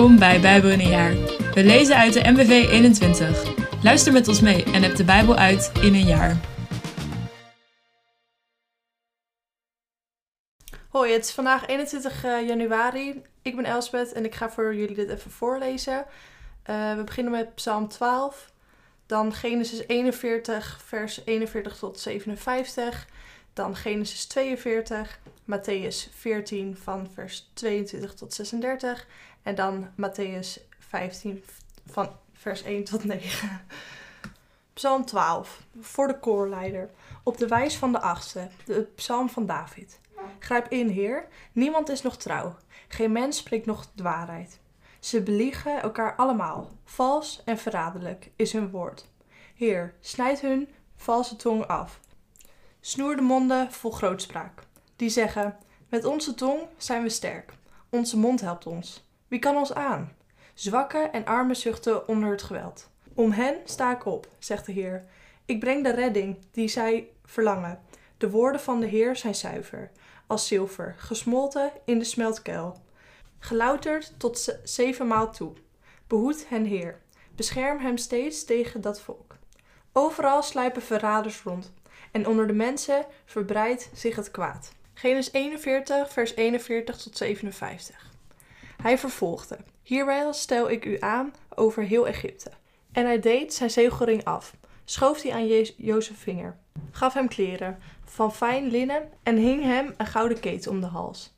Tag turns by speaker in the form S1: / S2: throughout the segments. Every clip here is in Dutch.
S1: Welkom bij Bijbel in een jaar. We lezen uit de MBV 21. Luister met ons mee en heb de Bijbel uit in een jaar.
S2: Hoi, het is vandaag 21 eh, januari. Ik ben Elsbeth en ik ga voor jullie dit even voorlezen. Uh, we beginnen met Psalm 12, dan Genesis 41, vers 41 tot 57, dan Genesis 42, Matthäus 14 van vers 22 tot 36 en dan Matthäus 15 van vers 1 tot 9. Psalm 12 voor de koorleider op de wijs van de achtste, de psalm van David. Grijp in, Heer, niemand is nog trouw, geen mens spreekt nog de waarheid. Ze beliegen elkaar allemaal, vals en verraderlijk is hun woord. Heer, snijd hun valse tong af. Snoer de monden vol grootspraak. Die zeggen: Met onze tong zijn we sterk. Onze mond helpt ons. Wie kan ons aan? Zwakken en armen zuchten onder het geweld. Om hen sta ik op, zegt de Heer. Ik breng de redding die zij verlangen. De woorden van de Heer zijn zuiver, als zilver, gesmolten in de smeltkuil. Gelouterd tot zevenmaal toe. Behoed hen, Heer. Bescherm hem steeds tegen dat volk. Overal sluipen verraders rond, en onder de mensen verbreidt zich het kwaad. Genesis 41, vers 41 tot 57. Hij vervolgde: Hierbij stel ik u aan over heel Egypte. En hij deed zijn zegelring af, schoof die aan Je Jozef vinger, gaf hem kleren van fijn linnen en hing hem een gouden keten om de hals.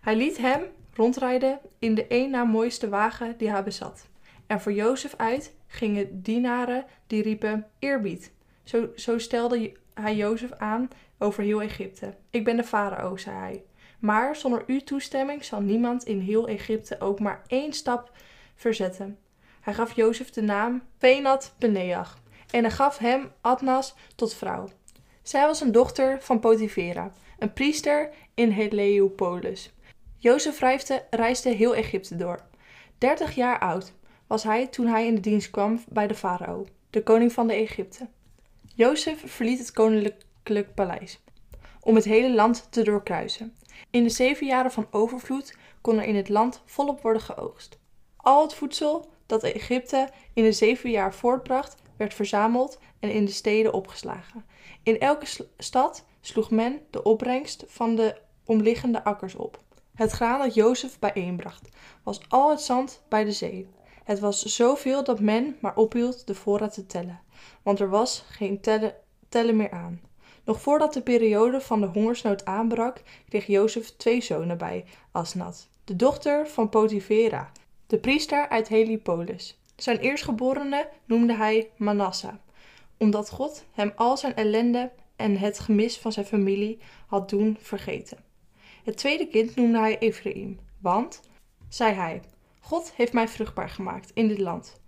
S2: Hij liet hem rondrijden in de één na mooiste wagen die hij bezat. En voor Jozef uit gingen dienaren die riepen eerbied. Zo, zo stelde hij Jozef aan over heel Egypte. Ik ben de farao, zei hij. Maar zonder uw toestemming zal niemand in heel Egypte ook maar één stap verzetten. Hij gaf Jozef de naam Penat Peneach en hij gaf hem Adnas tot vrouw. Zij was een dochter van Potifera, een priester in Heliopolis. Jozef reisde heel Egypte door. Dertig jaar oud was hij toen hij in de dienst kwam bij de farao, de koning van de Egypte. Jozef verliet het koninklijk paleis om het hele land te doorkruisen. In de zeven jaren van overvloed kon er in het land volop worden geoogst. Al het voedsel dat Egypte in de zeven jaar voortbracht, werd verzameld en in de steden opgeslagen. In elke stad sloeg men de opbrengst van de omliggende akkers op. Het graan dat Jozef bijeenbracht, was al het zand bij de zee. Het was zoveel dat men maar ophield de voorraad te tellen, want er was geen tellen, tellen meer aan. Nog voordat de periode van de hongersnood aanbrak, kreeg Jozef twee zonen bij Asnat, de dochter van Potifera, de priester uit Helipolis. Zijn eerstgeborene noemde hij Manasseh, omdat God hem al zijn ellende en het gemis van zijn familie had doen vergeten. Het tweede kind noemde hij Ephraim, want, zei hij, God heeft mij vruchtbaar gemaakt in dit land,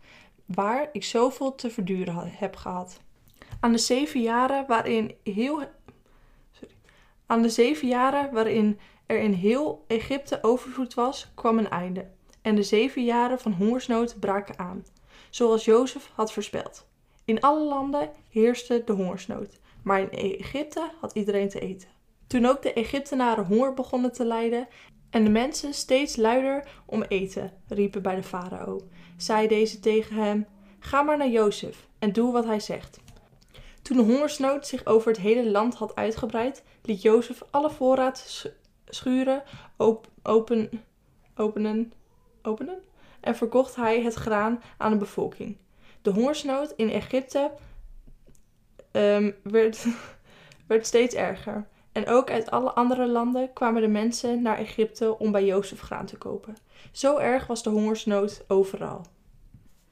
S2: waar ik zoveel te verduren heb gehad. Aan de zeven jaren waarin heel. Sorry. Aan de jaren waarin er in heel Egypte overvloed was, kwam een einde. En de zeven jaren van hongersnood braken aan, zoals Jozef had voorspeld. In alle landen heerste de hongersnood, maar in Egypte had iedereen te eten. Toen ook de Egyptenaren honger begonnen te lijden en de mensen steeds luider om eten riepen bij de farao, zei deze tegen hem: Ga maar naar Jozef en doe wat hij zegt. Toen de hongersnood zich over het hele land had uitgebreid, liet Jozef alle voorraad schuren open, openen, openen en verkocht hij het graan aan de bevolking. De hongersnood in Egypte um, werd, werd steeds erger. En ook uit alle andere landen kwamen de mensen naar Egypte om bij Jozef graan te kopen. Zo erg was de hongersnood overal.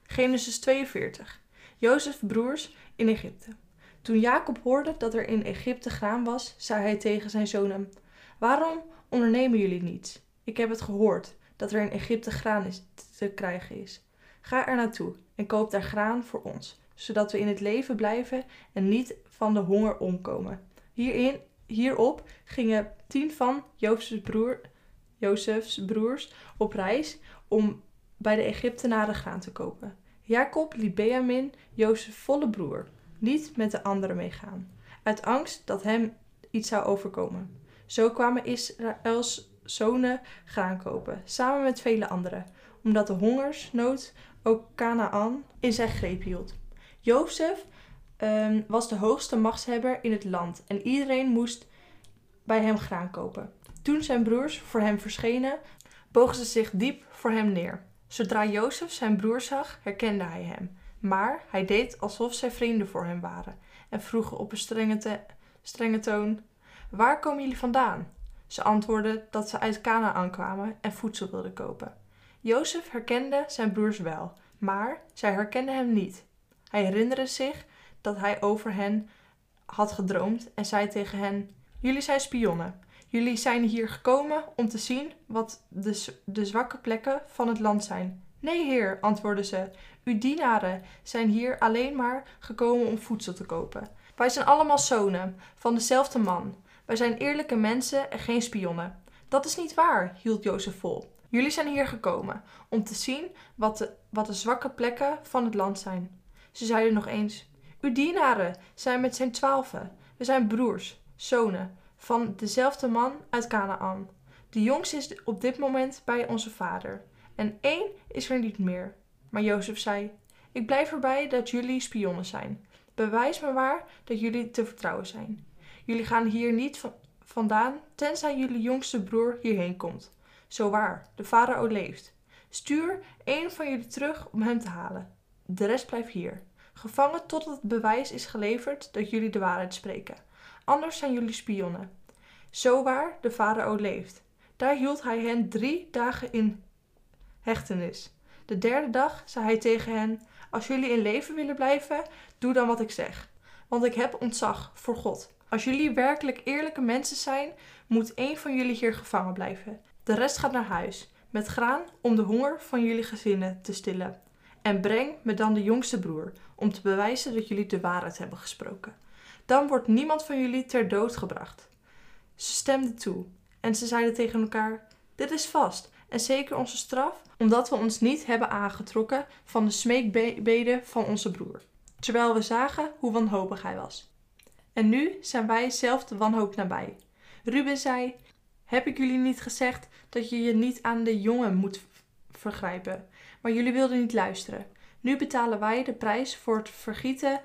S2: Genesis 42. Jozefs broers in Egypte. Toen Jacob hoorde dat er in Egypte graan was, zei hij tegen zijn zonen: Waarom ondernemen jullie niets? Ik heb het gehoord dat er in Egypte graan is, te krijgen is. Ga er naartoe en koop daar graan voor ons, zodat we in het leven blijven en niet van de honger omkomen. Hierin, hierop gingen tien van Jozefs, broer, Jozefs broers op reis om bij de Egyptenaren graan te kopen. Jacob liet Benjamin, Jozefs volle broer, niet met de anderen meegaan, uit angst dat hem iets zou overkomen. Zo kwamen Israëls zonen graan kopen, samen met vele anderen, omdat de hongersnood ook Canaan in zijn greep hield. Jozef ehm, was de hoogste machtshebber in het land en iedereen moest bij hem graan kopen. Toen zijn broers voor hem verschenen, bogen ze zich diep voor hem neer. Zodra Jozef zijn broer zag, herkende hij hem. Maar hij deed alsof zij vrienden voor hem waren en vroeg op een strenge, strenge toon: Waar komen jullie vandaan? Ze antwoordden dat ze uit Canaan kwamen en voedsel wilden kopen. Jozef herkende zijn broers wel, maar zij herkenden hem niet. Hij herinnerde zich dat hij over hen had gedroomd en zei tegen hen: Jullie zijn spionnen. Jullie zijn hier gekomen om te zien wat de, de zwakke plekken van het land zijn. Nee, heer, antwoordden ze. Uw dienaren zijn hier alleen maar gekomen om voedsel te kopen. Wij zijn allemaal zonen van dezelfde man. Wij zijn eerlijke mensen en geen spionnen. Dat is niet waar, hield Jozef vol. Jullie zijn hier gekomen om te zien wat de, wat de zwakke plekken van het land zijn. Ze zeiden nog eens: Uw dienaren zijn met zijn twaalfen. We zijn broers, zonen van dezelfde man uit Canaan. De jongste is op dit moment bij onze vader. En één is er niet meer. Maar Jozef zei: Ik blijf erbij dat jullie spionnen zijn. Bewijs me waar dat jullie te vertrouwen zijn. Jullie gaan hier niet va- vandaan tenzij jullie jongste broer hierheen komt. Zo waar, de farao leeft. Stuur één van jullie terug om hem te halen. De rest blijft hier. Gevangen totdat het bewijs is geleverd dat jullie de waarheid spreken. Anders zijn jullie spionnen. Zo waar, de farao leeft. Daar hield hij hen drie dagen in hechtenis. De derde dag zei hij tegen hen: Als jullie in leven willen blijven, doe dan wat ik zeg. Want ik heb ontzag voor God. Als jullie werkelijk eerlijke mensen zijn, moet één van jullie hier gevangen blijven. De rest gaat naar huis, met graan om de honger van jullie gezinnen te stillen. En breng me dan de jongste broer, om te bewijzen dat jullie de waarheid hebben gesproken. Dan wordt niemand van jullie ter dood gebracht. Ze stemden toe en ze zeiden tegen elkaar: Dit is vast en zeker onze straf, omdat we ons niet hebben aangetrokken van de smeekbeden van onze broer, terwijl we zagen hoe wanhopig hij was. En nu zijn wij zelf de wanhoop nabij. Ruben zei: Heb ik jullie niet gezegd dat je je niet aan de jongen moet vergrijpen? Maar jullie wilden niet luisteren. Nu betalen wij de prijs voor het vergieten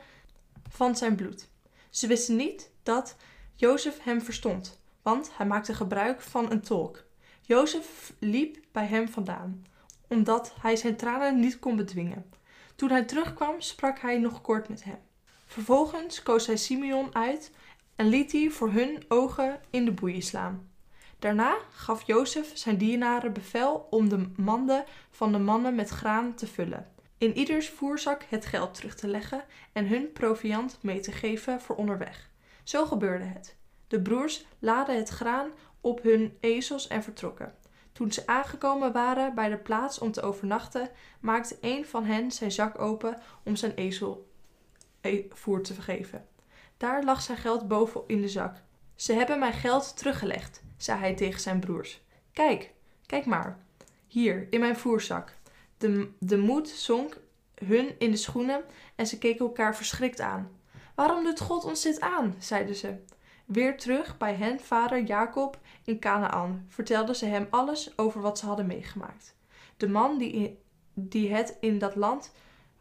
S2: van zijn bloed. Ze wisten niet dat Jozef hem verstond, want hij maakte gebruik van een tolk. Jozef liep bij hem vandaan, omdat hij zijn tranen niet kon bedwingen. Toen hij terugkwam, sprak hij nog kort met hem. Vervolgens koos hij Simeon uit en liet die voor hun ogen in de boeien slaan. Daarna gaf Jozef zijn dienaren bevel om de manden van de mannen met graan te vullen, in ieders voerzak het geld terug te leggen en hun proviand mee te geven voor onderweg. Zo gebeurde het. De broers laden het graan op hun ezels en vertrokken. Toen ze aangekomen waren bij de plaats om te overnachten, maakte een van hen zijn zak open om zijn ezel e- voer te geven. Daar lag zijn geld boven in de zak. Ze hebben mijn geld teruggelegd, zei hij tegen zijn broers. Kijk, kijk maar. Hier, in mijn voerzak. De, de moed zonk hun in de schoenen en ze keken elkaar verschrikt aan. Waarom doet God ons dit aan? zeiden ze. Weer terug bij hen vader Jacob in Canaan vertelden ze hem alles over wat ze hadden meegemaakt. De man die, die het in dat land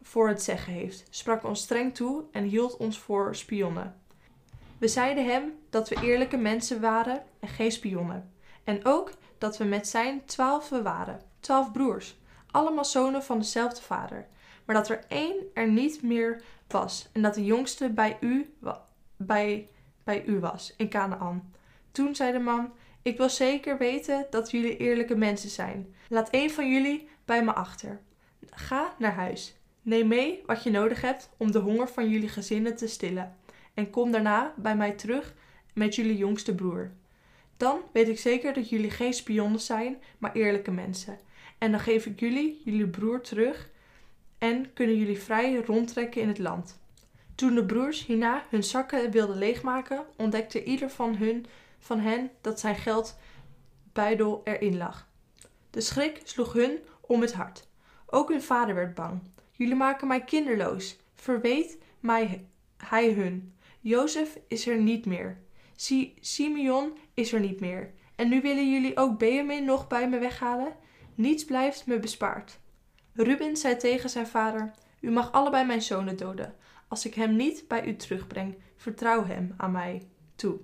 S2: voor het zeggen heeft, sprak ons streng toe en hield ons voor spionnen. We zeiden hem dat we eerlijke mensen waren en geen spionnen. En ook dat we met zijn twaalfen waren, twaalf broers, allemaal zonen van dezelfde vader. Maar dat er één er niet meer was en dat de jongste bij u, bij, bij u was, in Canaan. Toen zei de man, ik wil zeker weten dat jullie eerlijke mensen zijn. Laat één van jullie bij me achter. Ga naar huis. Neem mee wat je nodig hebt om de honger van jullie gezinnen te stillen. En kom daarna bij mij terug met jullie jongste broer. Dan weet ik zeker dat jullie geen spionnen zijn, maar eerlijke mensen. En dan geef ik jullie jullie broer terug en kunnen jullie vrij rondtrekken in het land. Toen de broers hierna hun zakken wilden leegmaken, ontdekte ieder van, hun, van hen dat zijn geldbuidel erin lag. De schrik sloeg hun om het hart. Ook hun vader werd bang. Jullie maken mij kinderloos. Verweet mij hij hun. Jozef is er niet meer. Si Simeon is er niet meer. En nu willen jullie ook Benjamin nog bij me weghalen? Niets blijft me bespaard. Ruben zei tegen zijn vader: U mag allebei mijn zonen doden. Als ik hem niet bij u terugbreng, vertrouw hem aan mij toe.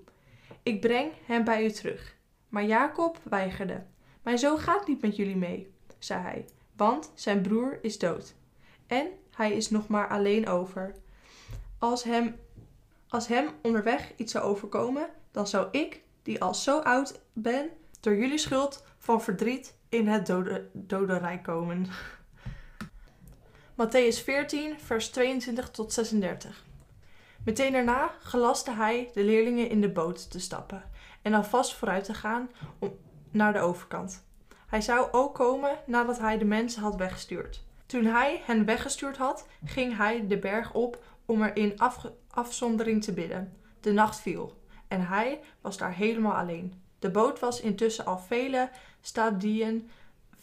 S2: Ik breng hem bij u terug. Maar Jacob weigerde. Mijn zoon gaat niet met jullie mee, zei hij, want zijn broer is dood. En hij is nog maar alleen over. Als hem, als hem onderweg iets zou overkomen, dan zou ik, die al zo oud ben, door jullie schuld van verdriet in het dode, dodenrijk komen. Matthäus 14, vers 22 tot 36. Meteen daarna gelaste hij de leerlingen in de boot te stappen en alvast vooruit te gaan om, naar de overkant. Hij zou ook komen nadat hij de mensen had weggestuurd. Toen hij hen weggestuurd had, ging hij de berg op om er in afzondering te bidden. De nacht viel en hij was daar helemaal alleen. De boot was intussen al vele stadien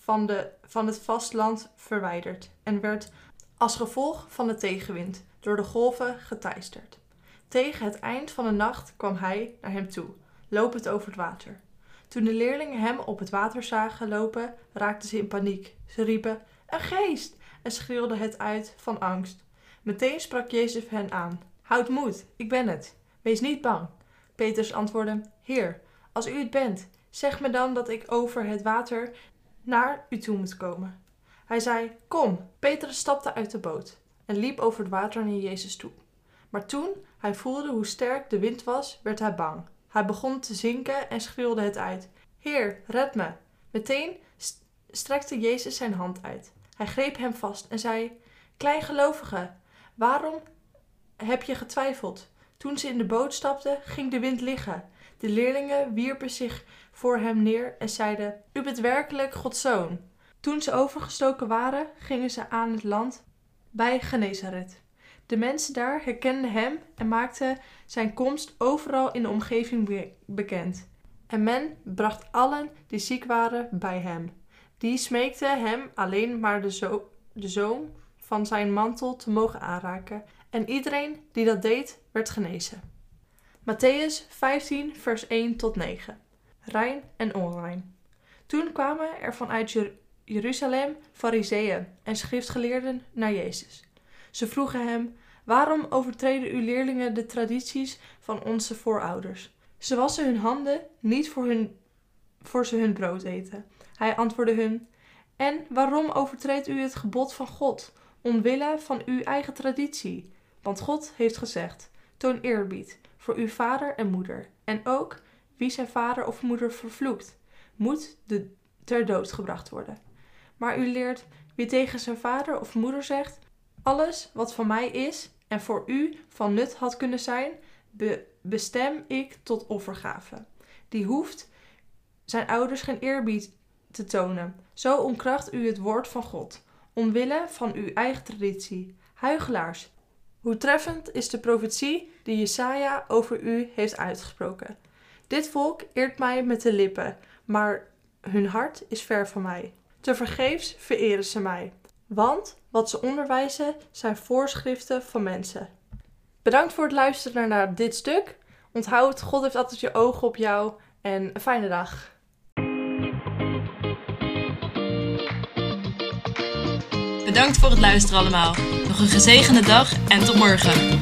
S2: van, de, van het vastland verwijderd en werd als gevolg van de tegenwind door de golven geteisterd. Tegen het eind van de nacht kwam hij naar hem toe, lopend over het water. Toen de leerlingen hem op het water zagen lopen, raakten ze in paniek. Ze riepen: Een geest! en schreeuwden het uit van angst. Meteen sprak Jezus hen aan: Houd moed, ik ben het. Wees niet bang. Petrus antwoordde: Heer, als u het bent, zeg me dan dat ik over het water naar u toe moet komen. Hij zei: Kom. Petrus stapte uit de boot en liep over het water naar Jezus toe. Maar toen hij voelde hoe sterk de wind was, werd hij bang. Hij begon te zinken en schreeuwde het uit: Heer, red me! Meteen strekte Jezus zijn hand uit. Hij greep hem vast en zei: Kleingelovige, waarom heb je getwijfeld? Toen ze in de boot stapten, ging de wind liggen. De leerlingen wierpen zich voor hem neer en zeiden: U bent werkelijk Gods zoon. Toen ze overgestoken waren, gingen ze aan het land bij Genezaret. De mensen daar herkenden hem en maakten zijn komst overal in de omgeving bekend. En men bracht allen die ziek waren bij hem. Die smeekte hem alleen maar de, zo zoom van zijn mantel te mogen aanraken. En iedereen die dat deed, werd genezen. Matthäus 15, vers 1 tot 9. Rein en onrein. Toen kwamen er vanuit Jeruzalem fariseeën en schriftgeleerden naar Jezus. Ze vroegen hem: Waarom overtreden uw leerlingen de tradities van onze voorouders? Ze wassen hun handen niet voor, hun, ze hun brood eten. Hij antwoordde hun: En waarom overtreedt u het gebod van God, omwille van uw eigen traditie? Want God heeft gezegd: Toon eerbied voor uw vader en moeder. En ook wie zijn vader of moeder vervloekt, moet de, ter dood gebracht worden. Maar u leert wie tegen zijn vader of moeder zegt: Alles wat van mij is en voor u van nut had kunnen zijn, bestem ik tot offergave. Die hoeft zijn ouders geen eerbied te tonen. Zo onkracht u het woord van God, omwille van uw eigen traditie. Huigelaars, hoe treffend is de profetie die Jesaja over u heeft uitgesproken. Dit volk eert mij met de lippen, maar hun hart is ver van mij. Tevergeefs vereren ze mij, want wat ze onderwijzen zijn voorschriften van mensen. Bedankt voor het luisteren naar dit stuk. Onthoud, God heeft altijd je ogen op jou en een fijne dag.
S1: Bedankt voor het luisteren allemaal. Nog een gezegende dag en tot morgen.